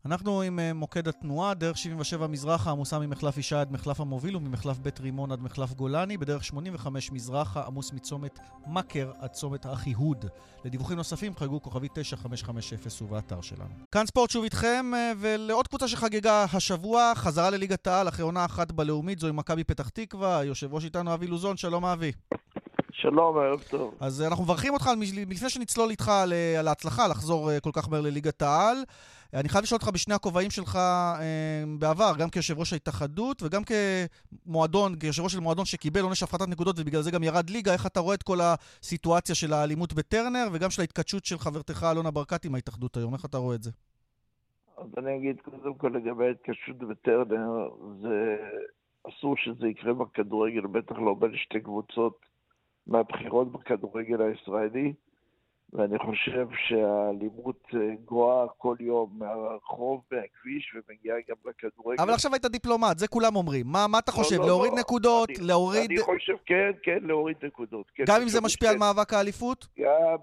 אנחנו עם אה, מוקד התנועה, דרך 77 מזרחה עמוסה ממחלף ישי עד מחלף המוביל וממחלף בית רימון עד מחלף גולני, בדרך 85 מזרחה עמוס מצומת מכר עד צומת אחיהוד. לדיווחים נוספים חייגו כוכבי 9550 ובאתר שלנו. כאן ספורט שוב איתכם, אה, ולעוד קבוצה שחגגה השבוע, חזרה לליגת העל אחרי עונה אחת בלאומית, זוהי מכבי פתח תקווה, יושב ראש איתנו אבי לוזון, שלום אבי. שלום, ערב טוב. אז אנחנו מברכים אותך לפני שנצלול איתך על, על ההצלחה לחזור אה, כל כך מהר לליגת העל. אני חייב לשאול אותך בשני הכובעים שלך אה, בעבר, גם כיושב ראש ההתאחדות וגם כמועדון, כיושב ראש של מועדון שקיבל עונש הפחתת נקודות ובגלל זה גם ירד ליגה, איך אתה רואה את כל הסיטואציה של האלימות בטרנר וגם של ההתכתשות של חברתך אלונה ברקת עם ההתאחדות היום, איך אתה רואה את זה? אז אני אגיד קודם כל לגבי ההתקשרות בטרנר, זה אסור שזה יקרה בכדורגל, בטח לא בין שתי קבוצות מהבחירות בכדורגל הישראלי. ואני חושב שהאלימות אה, גואה כל יום מהרחוב, מהכביש, ומגיעה גם לכדורגל. אבל עכשיו היית דיפלומט, זה כולם אומרים. מה, מה אתה לא, חושב, לא, להוריד לא. נקודות, אני- להוריד... אני חושב, כן, כן, להוריד נקודות. כן, גם אם זה משפיע על כן. מאבק האליפות?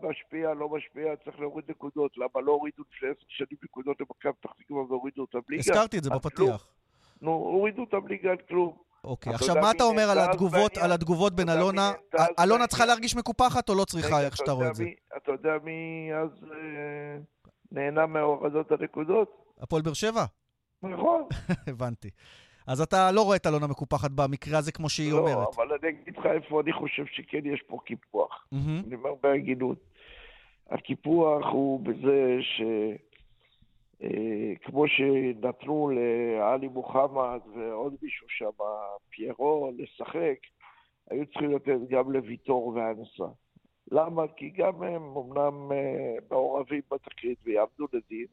משפיע, לא משפיע, צריך להוריד נקודות. למה לא הורידו לפני עשר שנים נקודות למכבי פתח תקווה והורידו אותם ליגה? הזכרתי את זה על. בפתיח. נו, הורידו אותם ליגה על כלום. אוקיי, עכשיו מה אתה אומר על התגובות? על התגובות בין אלונה? אלונה? צריכה להרגיש מקופחת או לא צריכה, איך שאתה אתה רואה את זה? אתה יודע מי אז אה, נהנה מהורדות הנקודות? הפועל באר שבע? נכון. הבנתי. אז אתה לא רואה את אלונה מקופחת במקרה הזה כמו שהיא לא, אומרת. אבל אני אגיד לך איפה אני חושב שכן יש פה קיפוח. אני אומר בהגינות. הקיפוח הוא בזה ש... אה, כמו שנתנו לעלי מוחמד ועוד מישהו שם, פיירו, לשחק, היו צריכים לתת גם לוויטור ואנסה. למה? כי גם הם אמנם אה, מעורבים בתקרית ויעמדו לדין,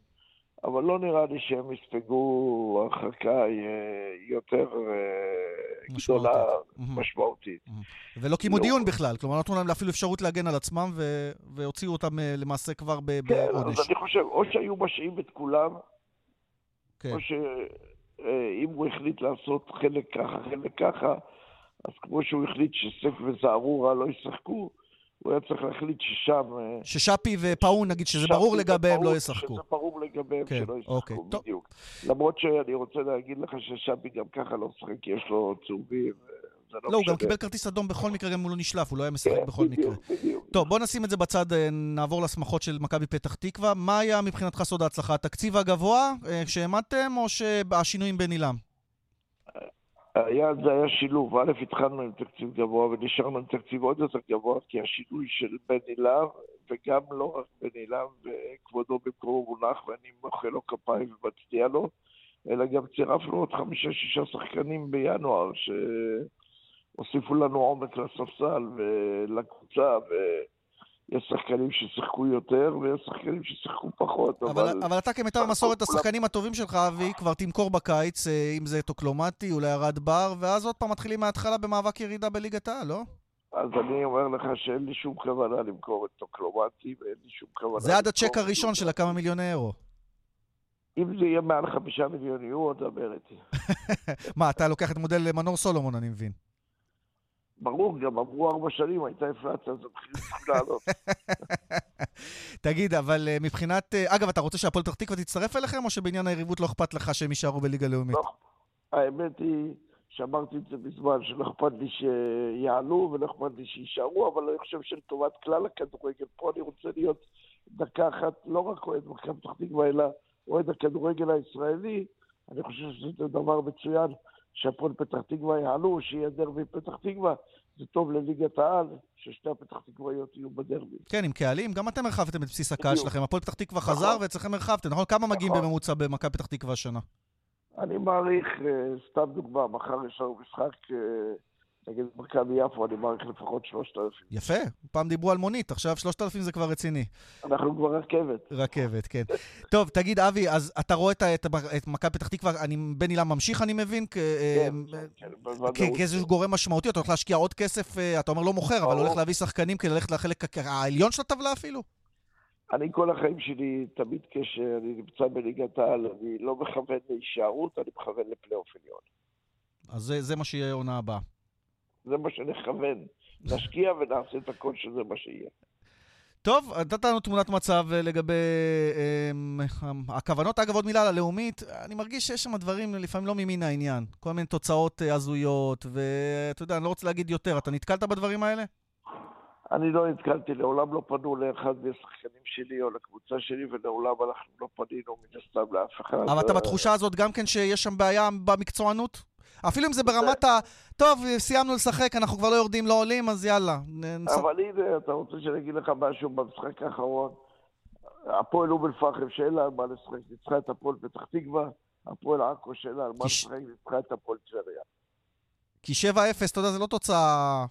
אבל לא נראה לי שהם יספגו הרחקה אה, יותר אה, משמעותית. גדולה. משמעותית. ולא קיימו לא. דיון בכלל, כלומר נתנו להם אפילו אפשרות להגן על עצמם ו- והוציאו אותם אה, למעשה כבר ב- כן, בעונש. אז אני חושב, או שהיו משעים את כולם, כן. או שאם הוא החליט לעשות חלק ככה, חלק ככה, אז כמו שהוא החליט שסק וזערורה לא ישחקו, הוא היה צריך להחליט ששם... אה, ששאפי ופאון, נגיד, שזה ברור לגביהם, לא ישחקו. שזה ברור לגביהם כן, שלא אוקיי, ישחקו, טוב. בדיוק. למרות שאני רוצה להגיד לך ששאפי גם ככה לא משחק, יש לו צהובים, לא לא, הוא גם. קיבל כרטיס אדום בכל מקרה, גם אם הוא לא נשלף, הוא לא היה משחק כן, בכל מקרה. בדיוק, בדיוק. טוב, בוא נשים את זה בצד, אה, נעבור לשמחות של מכבי פתח תקווה. מה היה מבחינתך סוד ההצלחה? התקציב הגבוה אה, שהעמדתם, או שהשינויים בין עילם? היעד זה היה שילוב. א', התחלנו עם תקציב גבוה ונשארנו עם תקציב עוד יותר גבוה, כי השינוי של בן אילם, וגם לא רק בן אילם, וכבודו במקומו מונח, ואני מוחא לו כפיים ומצדיע לו, אלא גם צירפנו עוד חמישה-שישה שחקנים בינואר, שהוסיפו לנו עומק לספסל ולקבוצה, ויש שחקנים ששיחקו יותר, ויש שחקנים ששיחקו פחות, אבל, אבל אתה כמיטב אבל המסורת, השחקנים הטובים שלך, אבי, כבר תמכור בקיץ, אה, אם זה טוקלומטי, אולי ארד בר, ואז עוד פעם מתחילים מההתחלה במאבק ירידה בליגת העל, לא? אז אני אומר לך שאין לי שום כוונה למכור את טוקלומטי, ואין לי שום כוונה... זה עד הצ'ק הראשון של הכמה מיליוני אירו. אם זה יהיה מעל חמישה מיליון יורו, דבר איתי. מה, אתה לוקח את מודל מנור סולומון, אני מבין. ברור, גם עברו ארבע שנים, הייתה אינפלציה, אז המחירים צריכים לעלות. תגיד, אבל אה, מבחינת... אה, אגב, אתה רוצה שהפועל פתח תקווה תצטרף אליכם, או שבעניין היריבות לא אכפת לך שהם יישארו בליגה לאומית? לא, האמת היא שאמרתי את זה בזמן, שלא אכפת לי שיעלו ולא אכפת לי שיישארו, אבל אני חושב שלטובת כלל הכדורגל, פה אני רוצה להיות דקה אחת, לא רק אוהד מכבי פתח תקווה, אלא אוהד הכדורגל הישראלי. אני חושב שזה דבר מצוין שהפועל פתח תקווה יעלו, שיהיה דרבי פתח תקווה. זה טוב לליגת העל, ששתי הפתח תקוויות יהיו בדרבי. כן, עם קהלים, גם אתם הרחבתם את בסיס הקהל. שלכם. הפועל פתח תקווה נכון. חזר, ואצלכם הרחבתם, נכון? כמה מגיעים נכון. בממוצע במכבי פתח תקווה השנה? אני מעריך, אה, סתם דוגמה, מחר יש לנו משחק אה, נגד מכבי יפו, אני מעריך לפחות שלושת אלפים. יפה, פעם דיברו על מונית, עכשיו 3,000 זה כבר רציני. אנחנו כבר רכבת. רכבת, כן. טוב, תגיד, אבי, אז אתה רואה את, את, את מכבי פתח תקווה, אני, בן אילם ממשיך, אני מבין? כן, אה, כן, כ- בוודאות. כאיזשהו גורם משמעותי, אתה הולך להשקיע עוד כסף, אה, אתה אומר לא מוכר, אבל. הולך להביא שחקנים כדי ללכת לחלק העליון של הטבלה אפילו? אני כל החיים שלי, תמיד כשאני נמצא בליגת העל, אני לא מכוון להישארות, אני מכוון לפלייאוף עליון. אז זה, זה מה שיהיה העונה הבאה. זה מה שנכוון. נשקיע ונעשה את הכל שזה מה שיהיה. טוב, נתת לנו תמונת מצב אה, לגבי אה, הכוונות. אגב, עוד מילה על הלאומית, אני מרגיש שיש שם דברים לפעמים לא ממין העניין. כל מיני תוצאות אה, הזויות, ואתה יודע, אני לא רוצה להגיד יותר. אתה נתקלת בדברים האלה? אני לא נתקלתי, לעולם לא פנו לאחד מהשחקנים שלי או לקבוצה שלי, ולעולם אנחנו לא פנינו מן הסתם לאף אחד. אבל אתה בתחושה הזאת גם כן שיש שם בעיה במקצוענות? אפילו אם זה ברמת ה... טוב, סיימנו לשחק, אנחנו כבר לא יורדים, לא עולים, אז יאללה. נס- אבל הנה, אתה רוצה שאני אגיד לך משהו במשחק האחרון? הפועל אום אל-פחם, שאין לה על מה לשחק, ניצחה את הפועל פתח תקווה, הפועל עכו, שאין לה על מה לשחק, ניצחה את הפועל טבריה. כי 7-0, אתה יודע, זה לא תוצאה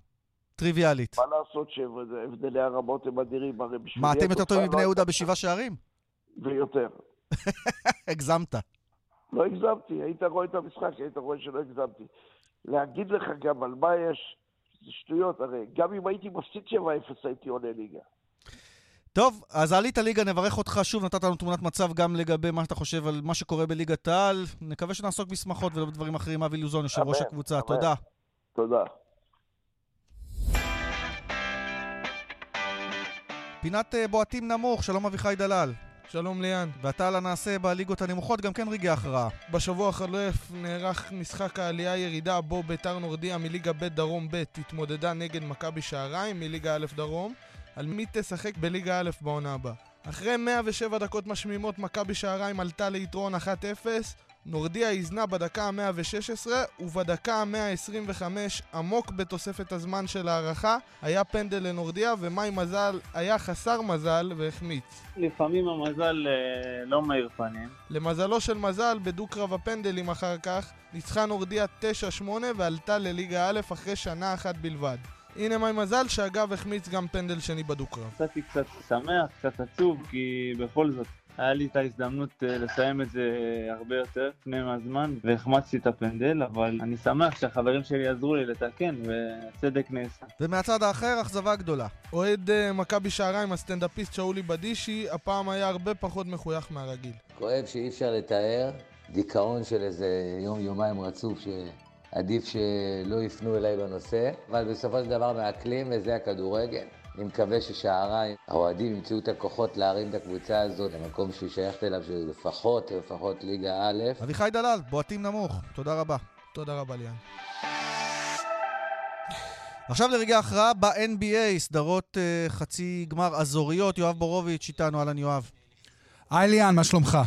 טריוויאלית. מה לעשות שהבדלי הרמות הם אדירים, הרי בשבילי... מה, אתם יותר טובים לא מבני הייתה- יהודה בשבעה שערים? ויותר. הגזמת. לא הגזמתי, היית רואה את המשחק, היית רואה שלא הגזמתי. להגיד לך גם על מה יש, זה שטויות, הרי גם אם הייתי מפסיד 7-0 הייתי עולה ליגה. טוב, אז עלית ליגה, נברך אותך שוב, נתת לנו תמונת מצב גם לגבי מה שאתה חושב על מה שקורה בליגת העל. נקווה שנעסוק בשמחות ולא בדברים אחרים. אבי לוזון, יושב ראש הקבוצה, אמן. תודה. תודה. פינת אה, בועטים נמוך, שלום אביחי דלל. שלום ליאן. ואתה על הנעשה בליגות הנמוכות, גם כן רגעי הכרעה. בשבוע החולף נערך משחק העלייה-ירידה בו ביתר נורדיה מליגה ב' דרום ב' התמודדה נגד מכבי שעריים מליגה א' דרום על מי תשחק בליגה א' בעונה הבאה. אחרי 107 דקות משמימות מכבי שעריים עלתה ליתרון 1-0 נורדיה איזנה בדקה ה-116 ובדקה ה-125 עמוק בתוספת הזמן של ההערכה היה פנדל לנורדיה ומאי מזל היה חסר מזל והחמיץ. לפעמים המזל אה, לא מאיר פנים. למזלו של מזל בדו-קרב הפנדלים אחר כך ניצחה נורדיה 9-8 ועלתה לליגה א' אחרי שנה אחת בלבד. הנה מאי מזל שאגב החמיץ גם פנדל שני בדו-קרב. קצת קצת שמח, קצת עצוב כי בכל זאת היה לי את ההזדמנות אה, לסיים את זה הרבה יותר לפני מהזמן והחמצתי את הפנדל, אבל אני שמח שהחברים שלי עזרו לי לתקן והצדק נעשה. ומהצד האחר, אכזבה גדולה. אוהד uh, מכבי שעריים, הסטנדאפיסט שאולי בדישי, הפעם היה הרבה פחות מחוייך מהרגיל. כואב שאי אפשר לתאר, דיכאון של איזה יום-יומיים רצוף שעדיף שלא יפנו אליי בנושא, אבל בסופו של דבר מעכלים וזה הכדורגל. אני מקווה ששעריים, האוהדים ימצאו את הכוחות להרים את הקבוצה הזאת למקום שהיא שייכת אליו, שלפחות, לפחות ליגה א'. אביחי דלל, בועטים נמוך. תודה רבה. תודה רבה, ליאן. עכשיו לרגע הכרעה ב-NBA, סדרות אה, חצי גמר אזוריות. יואב בורוביץ' איתנו, אהלן יואב. היי ליאן, מה שלומך?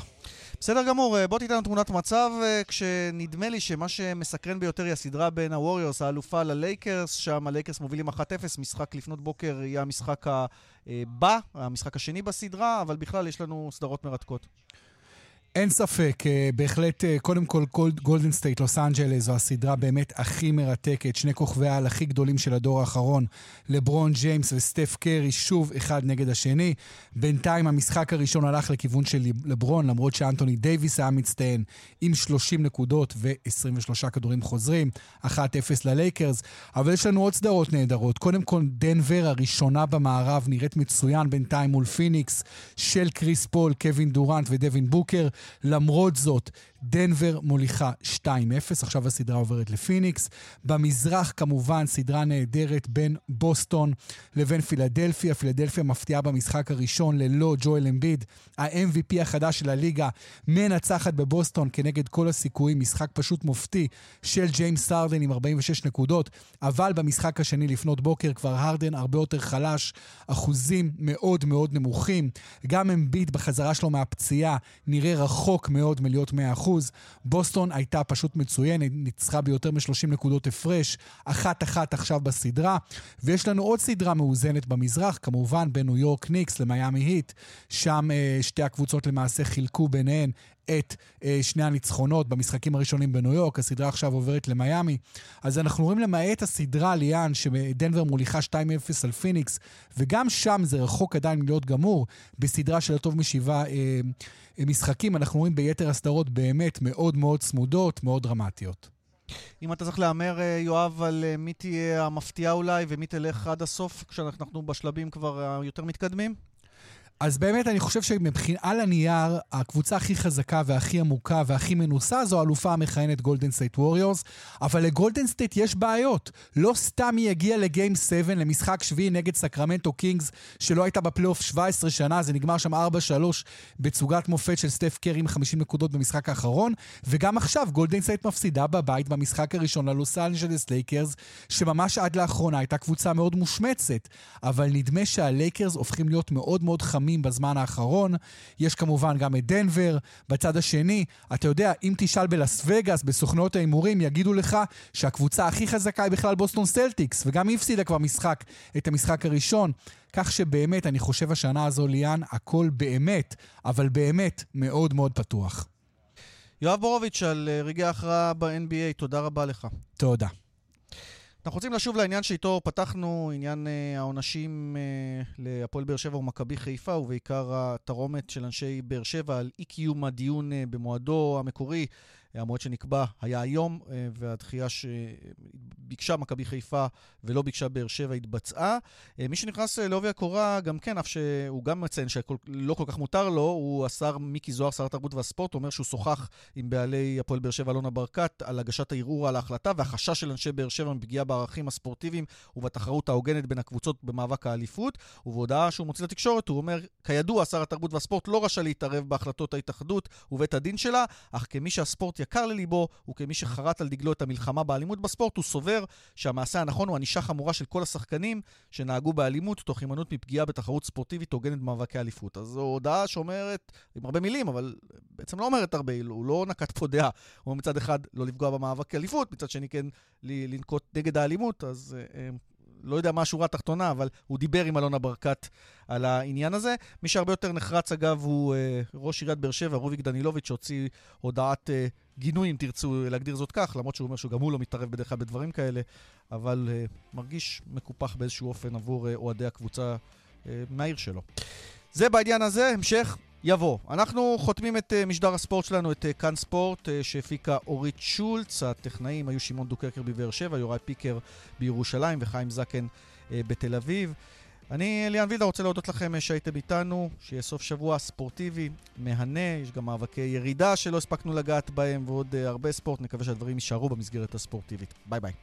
בסדר גמור, אה, בוא תיתן לנו תמונת מצב, אה, כשנדמה לי שמה שמסקרן ביותר היא הסדרה בין הווריורס, האלופה ללייקרס, שם הלייקרס מובילים 1-0, משחק לפנות בוקר יהיה המשחק הבא, המשחק השני בסדרה, אבל בכלל יש לנו סדרות מרתקות. אין ספק, אה, בהחלט, אה, קודם כל, גולדן סטייט, לוס אנג'לס, זו הסדרה באמת הכי מרתקת, שני כוכבי העל הכי גדולים של הדור האחרון, לברון ג'יימס וסטף קרי, שוב אחד נגד השני. בינתיים המשחק הראשון הלך לכיוון של לברון, למרות שאנטוני דייוויס היה מצטיין עם 30 נקודות ו-23 כדורים חוזרים, 1-0 ללייקרס. אבל יש לנו עוד סדרות נהדרות. קודם כל, דנבר הראשונה במערב נראית מצוין בינתיים מול פיניקס של קריס פול, קווין דורנט ודווין בוקר. למרות זאת, דנבר מוליכה 2-0, עכשיו הסדרה עוברת לפיניקס. במזרח כמובן סדרה נהדרת בין בוסטון לבין פילדלפיה. פילדלפיה מפתיעה במשחק הראשון ללא ג'ואל אמביד. ה-MVP החדש של הליגה מנצחת בבוסטון כנגד כל הסיכויים. משחק פשוט מופתי של ג'יימס סארדן עם 46 נקודות, אבל במשחק השני לפנות בוקר כבר הרדן הרבה יותר חלש, אחוזים מאוד מאוד נמוכים. גם אמביד בחזרה שלו מהפציעה נראה רחוק מאוד מלהיות 100%. בוסטון הייתה פשוט מצוינת, ניצחה ביותר מ-30 נקודות הפרש, אחת-אחת עכשיו בסדרה. ויש לנו עוד סדרה מאוזנת במזרח, כמובן בין ניו יורק ניקס למיאמי היט. שם אה, שתי הקבוצות למעשה חילקו ביניהן את אה, שני הניצחונות במשחקים הראשונים בניו יורק, הסדרה עכשיו עוברת למיאמי. אז אנחנו רואים למעט הסדרה, ליאן, שדנבר מוליכה 2-0 על פיניקס, וגם שם זה רחוק עדיין מלהיות גמור, בסדרה של הטוב משבעה אה, משחקים, אנחנו רואים ביתר הסדרות באמת מאוד מאוד צמודות, מאוד דרמטיות. אם אתה צריך להמר, אה, יואב, על אה, מי תהיה המפתיעה אולי ומי תלך עד הסוף, כשאנחנו בשלבים כבר היותר מתקדמים? אז באמת אני חושב שמבחינת הנייר, הקבוצה הכי חזקה והכי עמוקה והכי מנוסה זו האלופה המכהנת גולדן סטייט ווריורס, אבל לגולדן סטייט יש בעיות. לא סתם היא הגיעה ל game 7, למשחק שביעי נגד סקרמנטו קינגס, שלא הייתה בפלייאוף 17 שנה, זה נגמר שם 4-3 בתצוגת מופת של סטף קרי עם 50 נקודות במשחק האחרון, וגם עכשיו גולדן סטייט מפסידה בבית במשחק הראשון ללוס אנג'לס לייקרס, שממש עד לאחרונה הייתה קבוצה מאוד מושמצת, אבל נדמה שהלייקרס הופכים להיות מאוד מאוד חמים. חכמים בזמן האחרון. יש כמובן גם את דנבר. בצד השני, אתה יודע, אם תשאל בלאס וגאס, בסוכנות ההימורים, יגידו לך שהקבוצה הכי חזקה היא בכלל בוסטון סלטיקס, וגם היא הפסידה כבר משחק, את המשחק הראשון. כך שבאמת, אני חושב השנה הזו, ליאן, הכל באמת, אבל באמת מאוד מאוד פתוח. יואב בורוביץ' על אה, רגעי ההכרעה ב-NBA, תודה רבה לך. תודה. אנחנו רוצים לשוב לעניין שאיתו פתחנו, עניין אה, העונשים אה, להפועל באר שבע ומכבי חיפה, ובעיקר התרעומת של אנשי באר שבע על אי קיום הדיון אה, במועדו המקורי המועד שנקבע היה היום, והדחייה שביקשה מכבי חיפה ולא ביקשה באר שבע התבצעה. מי שנכנס לעובי הקורה, גם כן, אף שהוא גם מציין שלא כל כך מותר לו, הוא השר מיקי זוהר, שר התרבות והספורט, אומר שהוא שוחח עם בעלי הפועל באר שבע, אלונה ברקת, על הגשת הערעור על ההחלטה והחשש של אנשי באר שבע מפגיעה בערכים הספורטיביים ובתחרות ההוגנת בין הקבוצות במאבק האליפות. ובהודעה שהוא מוציא לתקשורת, הוא אומר, כידוע, שר התרבות והספורט לא רשאי להתערב בהחלטות ההתאחדות ובית הדין שלה, אך כמי שהספורט יקר לליבו, וכמי שחרט על דגלו את המלחמה באלימות בספורט, הוא סובר שהמעשה הנכון הוא ענישה חמורה של כל השחקנים שנהגו באלימות תוך הימנעות מפגיעה בתחרות ספורטיבית הוגנת במאבקי אליפות. אז זו הודעה שאומרת, עם הרבה מילים, אבל בעצם לא אומרת הרבה, הוא לא נקט פה דעה. הוא אומר מצד אחד לא לפגוע במאבק אליפות, מצד שני כן לנקוט נגד האלימות, אז אה, לא יודע מה השורה התחתונה, אבל הוא דיבר עם אלונה ברקת על העניין הזה. מי שהרבה יותר נחרץ, אגב, הוא אה, ראש עיריית באר שבע, רוביק דנילוביץ', שהוציא הודעת אה, גינוי, אם תרצו להגדיר זאת כך, למרות שהוא אומר שגם הוא לא מתערב בדרך כלל בדברים כאלה, אבל אה, מרגיש מקופח באיזשהו אופן עבור אה, אוהדי הקבוצה אה, מהעיר שלו. זה בעניין הזה, המשך יבוא. אנחנו חותמים את uh, משדר הספורט שלנו, את uh, כאן ספורט, uh, שהפיקה אורית שולץ. הטכנאים היו שמעון דוקרקר בבאר שבע, יוראי פיקר בירושלים וחיים זקן בתל אביב. אני, ליאן וילדה, רוצה להודות לכם שהייתם איתנו, שיהיה סוף שבוע ספורטיבי, מהנה, יש גם מאבקי ירידה שלא הספקנו לגעת בהם ועוד הרבה ספורט. נקווה שהדברים יישארו במסגרת הספורטיבית. ביי ביי.